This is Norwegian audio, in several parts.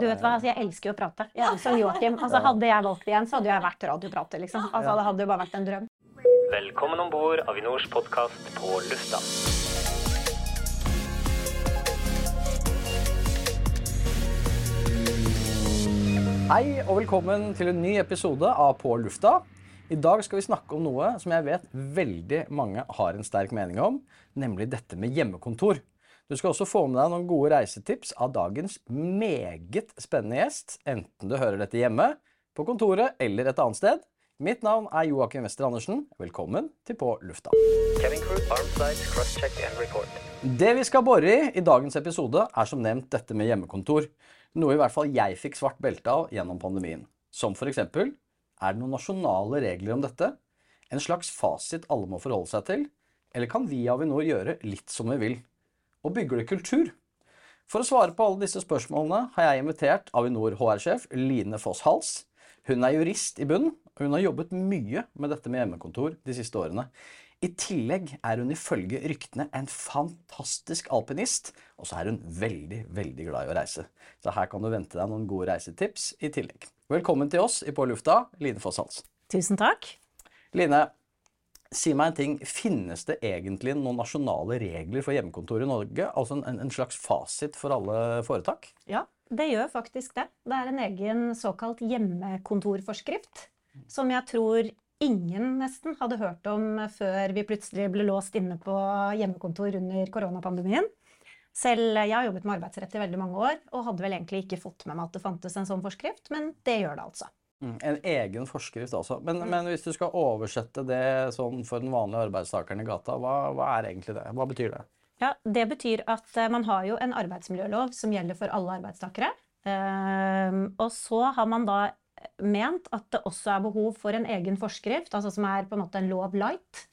Du vet hva, altså, Jeg elsker jo å prate. Jeg er som Joakim. Altså, hadde jeg valgt igjen, så hadde jeg vært radioprater. liksom. Altså, Det hadde jo bare vært en drøm. Velkommen om bord Avinors podkast på lufta. Hei og velkommen til en ny episode av På lufta. I dag skal vi snakke om noe som jeg vet veldig mange har en sterk mening om, nemlig dette med hjemmekontor. Du skal også få med deg noen gode reisetips av dagens meget spennende gjest, enten du hører dette hjemme, på kontoret eller et annet sted. Mitt navn er Joakim Wester Andersen. Velkommen til På lufta. Det vi skal bore i i dagens episode, er som nevnt dette med hjemmekontor. Noe i hvert fall jeg fikk svart belte av gjennom pandemien. Som eksempel er det noen nasjonale regler om dette? En slags fasit alle må forholde seg til? Eller kan vi i Avinor gjøre litt som vi vil? Og bygger det kultur? For å svare på alle disse spørsmålene har jeg invitert Avinor HR-sjef Line Foss Hals. Hun er jurist i bunnen, og hun har jobbet mye med dette med hjemmekontor de siste årene. I tillegg er hun ifølge ryktene en fantastisk alpinist, og så er hun veldig, veldig glad i å reise. Så her kan du vente deg noen gode reisetips i tillegg. Velkommen til oss i På lufta, Line Foss Hals. Tusen takk. Line, si meg en ting. Finnes det egentlig noen nasjonale regler for hjemmekontor i Norge? Altså en, en slags fasit for alle foretak? Ja, det gjør faktisk det. Det er en egen såkalt hjemmekontorforskrift som jeg tror ingen nesten hadde hørt om før vi plutselig ble låst inne på hjemmekontor under koronapandemien. Selv jeg har jobbet med arbeidsrett i veldig mange år og hadde vel egentlig ikke fått med meg at det fantes en sånn forskrift, men det gjør det altså. Mm, En egen forskrift altså. Men, men hvis du skal oversette det sånn for den vanlige arbeidstakeren i gata, hva, hva er egentlig det? Hva betyr det? Ja, Det betyr at eh, man har jo en arbeidsmiljølov som gjelder for alle arbeidstakere. Ehm, og så har man da ment at det også er behov for en egen forskrift, altså som er på en måte en lov light,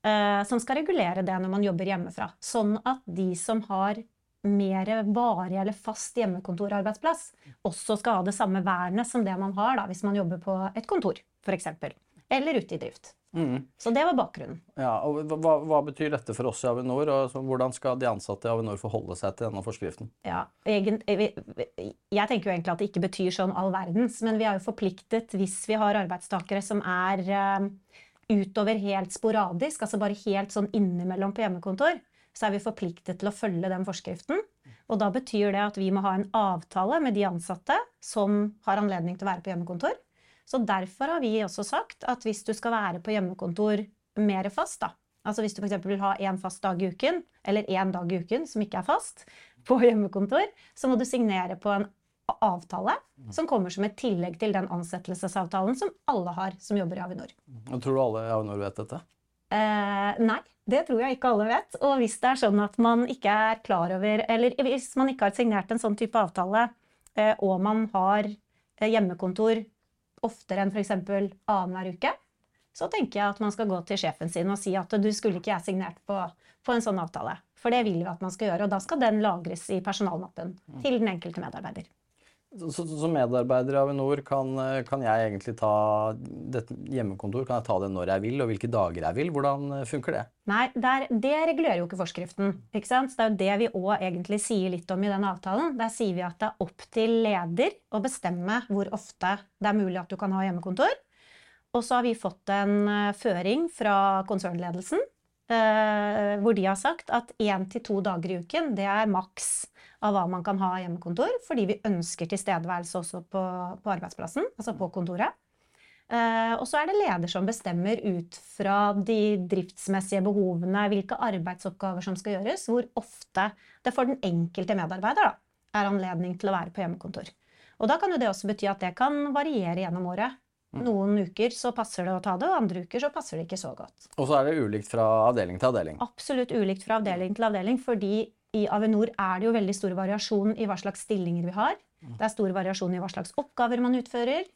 eh, som skal regulere det når man jobber hjemmefra. Sånn at de som har mer varig eller fast hjemmekontorarbeidsplass, også skal ha det samme vernet som det man har da, hvis man jobber på et kontor, f.eks. Eller ute i drift. Mm. Så det var bakgrunnen. Ja, og hva, hva betyr dette for oss i Avinor, og hvordan skal de ansatte i Avinor forholde seg til denne forskriften? Ja, egen, jeg jeg tenker jo egentlig at det ikke betyr sånn all verdens, men vi er jo forpliktet hvis vi har arbeidstakere som er uh, utover helt sporadisk, altså bare helt sånn innimellom på hjemmekontor, så er vi forpliktet til å følge den forskriften. Og da betyr det at vi må ha en avtale med de ansatte som har anledning til å være på hjemmekontor. Så derfor har vi også sagt at hvis du skal være på hjemmekontor mer fast, da, altså hvis du f.eks. vil ha én fast dag i uken, eller én dag i uken som ikke er fast, på hjemmekontor, så må du signere på en avtale som kommer som et tillegg til den ansettelsesavtalen som alle har som jobber i Avinor. Og tror du alle i Avinor vet dette? Eh, nei, det tror jeg ikke alle vet. Og hvis det er sånn at man ikke er klar over Eller hvis man ikke har signert en sånn type avtale, eh, og man har eh, hjemmekontor oftere enn f.eks. annenhver uke, så tenker jeg at man skal gå til sjefen sin og si at du skulle ikke jeg signert på, på en sånn avtale. For det vil vi at man skal gjøre, og da skal den lagres i personalmappen til den enkelte medarbeider. Som medarbeider i Avinor, kan, kan jeg egentlig ta dette hjemmekontor kan jeg ta det når jeg vil, og hvilke dager jeg vil? Hvordan funker det? Nei, der, det regulerer jo ikke forskriften. ikke sant? Det er jo det vi òg egentlig sier litt om i den avtalen. Der sier vi at det er opp til leder å bestemme hvor ofte det er mulig at du kan ha hjemmekontor. Og så har vi fått en eh, føring fra konsernledelsen eh, hvor de har sagt at én til to dager i uken det er maks av hva man kan ha hjemmekontor, fordi vi ønsker tilstedeværelse også på, på arbeidsplassen, altså på kontoret. Eh, og så er det leder som bestemmer ut fra de driftsmessige behovene, hvilke arbeidsoppgaver som skal gjøres, hvor ofte det for den enkelte medarbeider da, er anledning til å være på hjemmekontor. Og da kan jo det også bety at det kan variere gjennom året. Noen uker så passer det å ta det, og andre uker så passer det ikke så godt. Og så er det ulikt fra avdeling til avdeling. Absolutt ulikt fra avdeling til avdeling, fordi i Avinor er det jo veldig stor variasjon i hva slags stillinger vi har. Det er stor variasjon i hva slags oppgaver man utfører,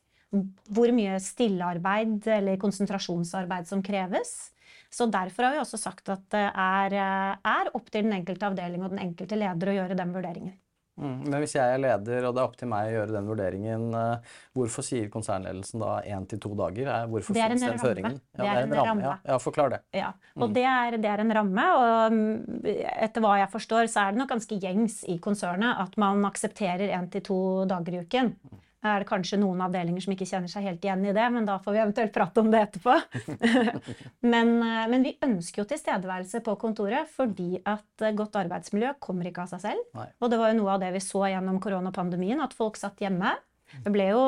hvor mye stillearbeid eller konsentrasjonsarbeid som kreves. Så derfor har vi også sagt at det er, er opp til den enkelte avdeling og den enkelte leder å gjøre den vurderingen. Mm. Men hvis jeg er leder, og det er opp til meg å gjøre den vurderingen, eh, hvorfor sier konsernledelsen da én til to dager? Er- Hvorfor Det er en den ramme. Ja, Det er en ramme. Ja, ja, forklar det. Ja, og det, er, det er en ramme, og mm, etter hva jeg forstår, så er det nok ganske gjengs i konsernet at man aksepterer én til to dager i uken. Er det kanskje noen avdelinger som ikke kjenner seg helt igjen i det, men da får vi eventuelt prate om det etterpå. men, eh, men vi ønsker jo tilstedeværelse på kontoret fordi at eh, godt arbeidsmiljø kommer ikke av seg selv. Nei. Og det var jo noe av det vi så gjennom koronapandemien, at folk satt hjemme. Det jo,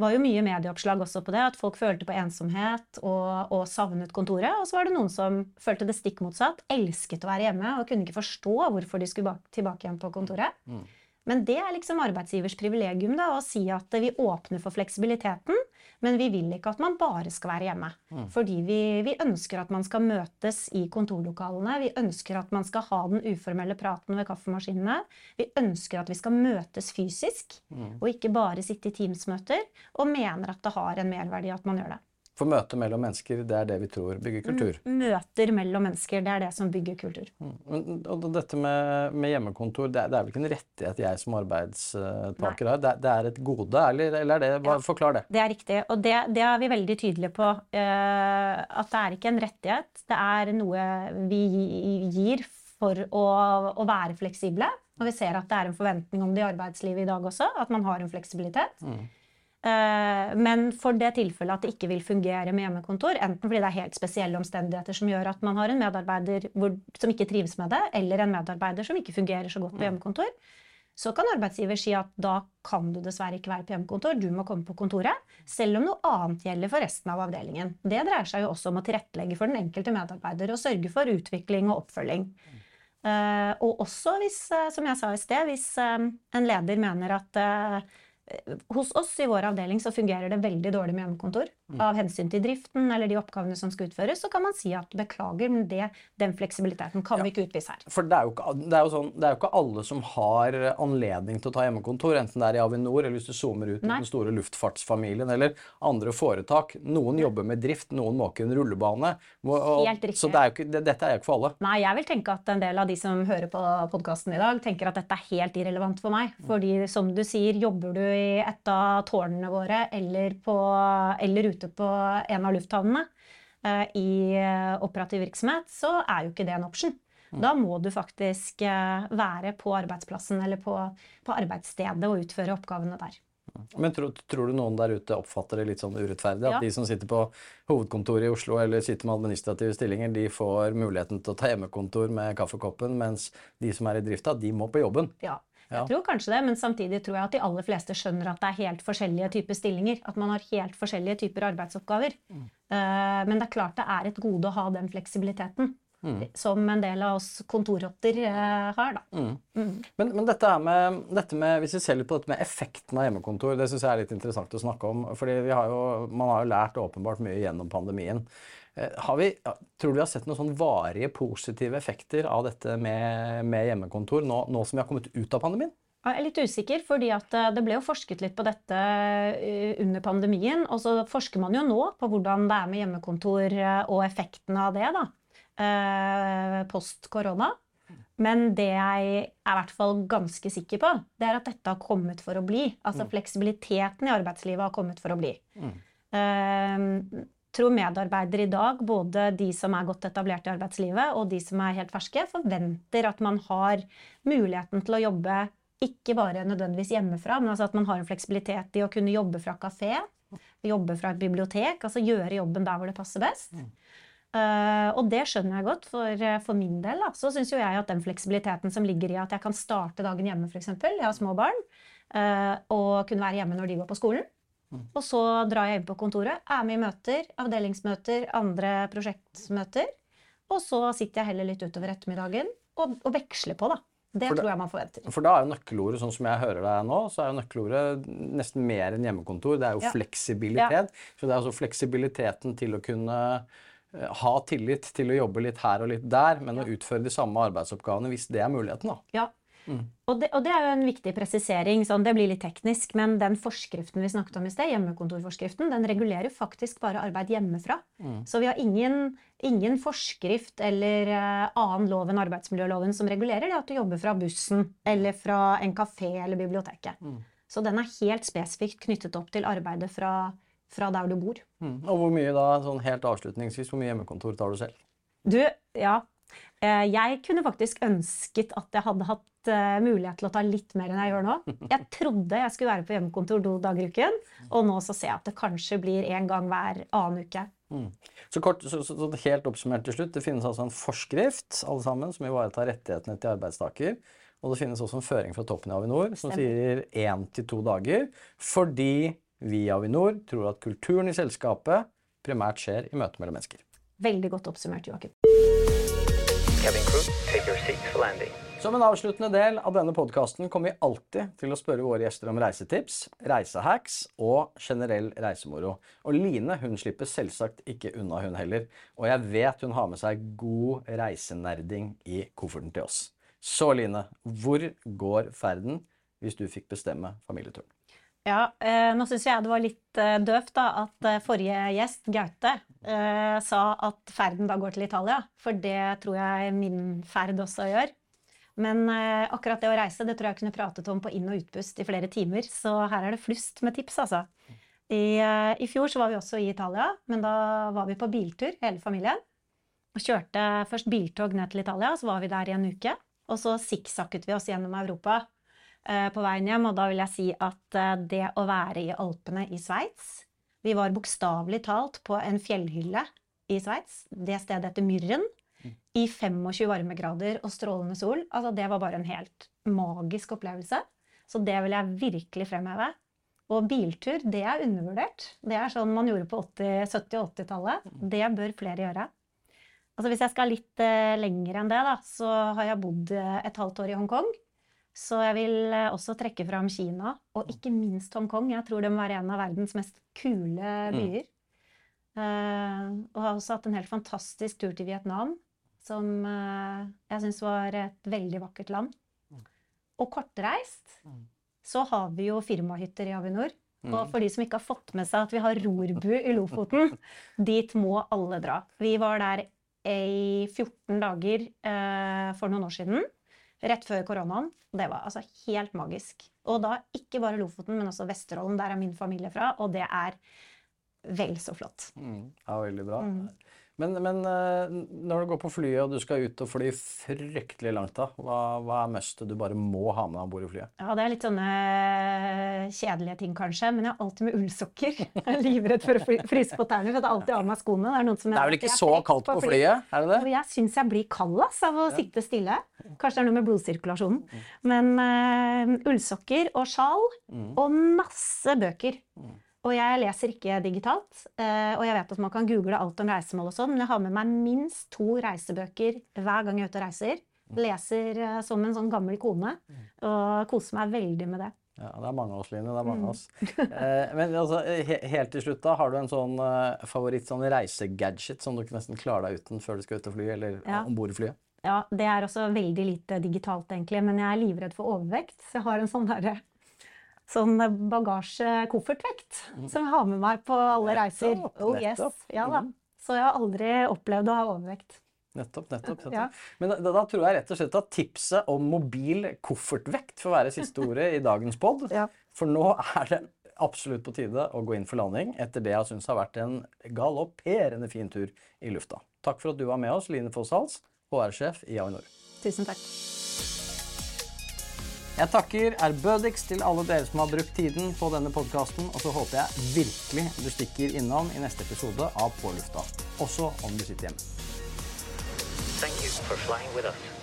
var jo mye medieoppslag også på det, at folk følte på ensomhet og, og savnet kontoret. Og så var det noen som følte det stikk motsatt, elsket å være hjemme og kunne ikke forstå hvorfor de skulle tilbake igjen på kontoret. Mm. Men det er liksom arbeidsgivers privilegium da, å si at vi åpner for fleksibiliteten, men vi vil ikke at man bare skal være hjemme. Mm. Fordi vi, vi ønsker at man skal møtes i kontorlokalene. Vi ønsker at man skal ha den uformelle praten ved kaffemaskinene. Vi ønsker at vi skal møtes fysisk, Mm. og ikke bare sitte i Teams-møter. Og mener at det har en merverdi at man gjør det. For møte mellom mennesker, det er det vi tror bygger kultur. Møter mellom mennesker, det er det som bygger kultur. Mm. Men, og dette med, med hjemmekontor, det er, det er vel ikke en rettighet jeg som arbeidstaker har? Det, det er et gode, eller, eller er det hva, Ja. Forklar det. Det er riktig, og det, det er vi veldig tydelige på. Uh, at det er ikke en rettighet. Det er noe vi gir for å, å være fleksible. Og vi ser at det er en forventning om det i arbeidslivet i dag også, at man har en fleksibilitet. Mm. Eh, men for det tilfellet at det ikke vil fungere med hjemmekontor, enten fordi det er helt spesielle omstendigheter som gjør at man har en medarbeider som ikke trives med det, eller en medarbeider som ikke fungerer så godt på hjemmekontor, så kan arbeidsgiver si at da kan du dessverre ikke være på hjemmekontor, du må komme på kontoret, selv om noe annet gjelder for resten av avdelingen. Det dreier seg jo også om å tilrettelegge for den enkelte medarbeider og sørge for utvikling og oppfølging. Eh, og også hvis, eh, som jeg sa i sted, hvis en leder mener at hos oss i vår avdeling så fungerer det veldig dårlig med hjemmekontor. Av hensyn til driften eller de oppgavene som skal utføres, så kan man si at beklager, men det, den fleksibiliteten kan vi ikke utvise her. For det er, ikke, det, er sånn, det er jo ikke alle som har anledning til å ta hjemmekontor, enten det er i Avinor eller hvis du zoomer ut Nei. den store luftfartsfamilien eller andre foretak. Noen jobber med drift, noen måker en rullebane. Og, Og. Så det er ikke, det, dette er jo ikke for alle. Nei, jeg vil tenke at en del av de som hører på podkasten i dag, tenker at dette er helt irrelevant for meg. Fordi som du sier, jobber du i et av tårnene våre eller, på, eller ute på en av lufthavnene eh, i eh, operativ virksomhet, så er jo ikke det en option. Da må du faktisk eh, være på arbeidsplassen eller på, på arbeidsstedet og utføre oppgavene der. Men tror, tror du noen der ute oppfatter det litt sånn urettferdig? At Ja. de som sitter på hovedkontoret i Oslo eller sitter med administrative stillinger, de får muligheten til å ta hjemmekontor med kaffekoppen, mens de som er i drifta, de må på jobben? Ja. Ja. Jeg tror kanskje det, men samtidig tror jeg at de aller fleste skjønner at det er helt forskjellige typer stillinger. At man har helt forskjellige typer arbeidsoppgaver. Mm. men det er klart det er et gode å ha den fleksibiliteten. Som en del av oss kontorrotter eh, har, da. Men, men dette, med, dette med, hvis vi ser litt på dette med effekten av hjemmekontor, det syns jeg er litt interessant å snakke om. fordi har jo, Man har jo lært åpenbart mye gjennom pandemien. Eh, Har vi, tror du vi har sett noen sånn varige positive effekter av dette med, med hjemmekontor nå, nå som vi har kommet ut av pandemien? Jeg er litt usikker, fordi at eh, det ble jo forsket litt på dette eh, under pandemien. Og så forsker man jo nå på hvordan det er med hjemmekontor og effekten av det da, post korona. Men det jeg er i hvert fall ganske sikker på, det er at dette har kommet for å bli. Altså fleksibiliteten i arbeidslivet har kommet for å bli. Eh, tror medarbeidere i dag, både de som er godt etablert i arbeidslivet og de som er helt ferske, forventer at man har muligheten til å jobbe ikke bare nødvendigvis hjemmefra, men altså at man har en fleksibilitet i å kunne jobbe fra kafé, jobbe fra et bibliotek, altså gjøre jobben der hvor det passer best. Uh, og det skjønner jeg godt. For, eh, for min del da, så syns jo jeg at den fleksibiliteten som ligger i at jeg kan starte dagen hjemme, f.eks. Jeg har små barn. Uh, og kunne være hjemme når de går på skolen. Og så drar jeg inn på kontoret, er med i møter, avdelingsmøter, andre prosjektmøter. Og så sitter jeg heller litt utover ettermiddagen og, og veksler på, da. Det det- tror jeg man forventer. For da er jo nøkkelordet, sånn som jeg hører deg nå, så er jo nøkkelordet nesten mer enn hjemmekontor. Det er jo Ja. fleksibilitet. Så det er altså fleksibiliteten til å kunne eh, ha tillit til å jobbe litt her og litt der, men å utføre de samme arbeidsoppgavene hvis det er muligheten, da. Ja. Og, det, og det er jo en viktig presisering. Sånn, det blir litt teknisk, men den forskriften vi snakket om i sted, hjemmekontorforskriften, den regulerer faktisk bare arbeid hjemmefra. Så vi har ingen, ingen forskrift eller eh, annen lov enn arbeidsmiljøloven som regulerer det at du jobber fra bussen eller fra en kafé eller biblioteket. Så den er helt spesifikt knyttet opp til arbeidet fra, fra der du bor. Mm. Og hvor mye da, sånn helt avslutningsvis, hvor mye hjemmekontor tar du selv? Du, ja. Eh, Jeg kunne faktisk ønsket at jeg hadde hatt eh, mulighet til å ta litt mer enn jeg gjør nå. Jeg trodde jeg skulle være på hjemmekontor to dager i uken, og nå så ser jeg at det kanskje blir én gang hver annen uke. Så kort, så, så, så helt oppsummert til slutt, det finnes altså en forskrift alle sammen, som ivaretar rettighetene til arbeidstaker. Og det finnes også en føring fra toppen i Avinor som sier én til to dager, fordi vi i Avinor tror at kulturen i selskapet primært skjer i møte mellom mennesker. Veldig godt oppsummert, Joakim. Cabin crew, take your seats for landing. Som en avsluttende del av denne podkasten kommer vi alltid til å spørre våre gjester om reisetips, reisehacks og generell reisemoro. Og Line hun slipper selvsagt ikke unna, hun heller. Og jeg vet hun har med seg god reisenerding i kofferten til oss. Så Line, hvor går ferden hvis du fikk bestemme familieturen? Ja, eh, nå syns jeg det var litt eh, døvt at eh, forrige gjest, Gaute, eh, sa at ferden da går til Italia. For det tror jeg min ferd også gjør. Men eh, akkurat det å reise det tror jeg kunne pratet om på inn- og utpust i flere timer. Så her er det flust med tips, altså. I, eh, I fjor så var vi også i Italia, men da var vi på biltur, hele familien. Og kjørte først biltog ned til Italia, så var vi der i en uke. Og så sikksakket vi oss gjennom Europa eh, på veien hjem, og da vil jeg si at eh, det å være i Alpene i Sveits Vi var bokstavelig talt på en fjellhylle i Sveits. Det stedet heter Myrren. I 25 varmegrader og strålende sol. Altså, det var bare en helt magisk opplevelse. Så det vil jeg virkelig fremheve. Og biltur, det er undervurdert. Det er sånn man gjorde på 80, 70- og 80-tallet. Det bør flere gjøre. Altså Hvis jeg skal litt eh, lenger enn det, da, så har jeg bodd eh, et halvt år i Hongkong. Så jeg vil eh, også trekke fram Kina, og ikke minst Hongkong. Jeg tror det må være en av verdens mest kule byer. Eh, og har også hatt en helt fantastisk tur til Vietnam, som eh, jeg syns var et veldig vakkert land. Og kortreist så har vi jo firmahytter i Avinor. Og for de som ikke har fått med seg at vi har rorbu i Lofoten, dit må alle dra. Vi var der i 14 dager eh, for noen år siden, rett før koronaen. Det var altså helt magisk. Og da ikke bare Lofoten, men også Vesterålen. Der er min familie fra, og det er vel så flott. Mm, ja, veldig bra. Men, men eh, når du går på flyet og du skal ut og fly fryktelig langt, da, hva, hva er mustet du bare må ha med om bord i flyet? Ja, det er litt sånne kjedelige ting, kanskje, men jeg har alltid med ullsokker. Jeg er livredd for å fry- fryse på tærne, for jeg har alltid av meg skoene. Det er, Det er vel ikke så kaldt på flyet, er det det? jeg syns jeg blir kald ass, av å sitte stille. Kanskje det er noe med blodsirkulasjonen. Men uh, ullsokker og sjal og masse bøker. Og jeg leser ikke digitalt. eh, og jeg vet at man kan google alt om reisemål og sånn, men jeg har med meg minst to reisebøker hver gang jeg er ute og reiser. Leser eh, som en sånn gammel kone, og koser meg veldig med det. Ja, det er mange av oss, Line. Det er mange av oss. Eh, men altså, he helt til slutt, da, har du en sånn favoritt sånn reisegadget som du ikke nesten klarer deg uten før du skal ut og fly, eller Ja. om bord i flyet? Ja, det er også veldig lite digitalt, egentlig, men jeg er livredd for overvekt. Så jeg har en sånn derre Sånn bagasje-koffertvekt som jeg har med meg på alle reiser. Nettopp, Oh yes, nettopp. ja da. Så jeg har aldri opplevd å ha overvekt. Nettopp, nettopp. nettopp. Ja. Men da, da tror jeg rett og slett at tipset om mobil koffertvekt får være siste ordet i dagens pod. Ja. For nå er det absolutt på tide å gå inn for landing etter det jeg syns har vært en galopperende fin tur i lufta. Takk for at du var med oss, Line Foss Hals, HR-sjef i Avinor. Tusen takk. Jeg takker ærbødigst til alle dere som har brukt tiden på denne podkasten, og så håper jeg virkelig du stikker innom i neste episode av På lufta. Også om du sitter hjemme. Thank you for flying with us.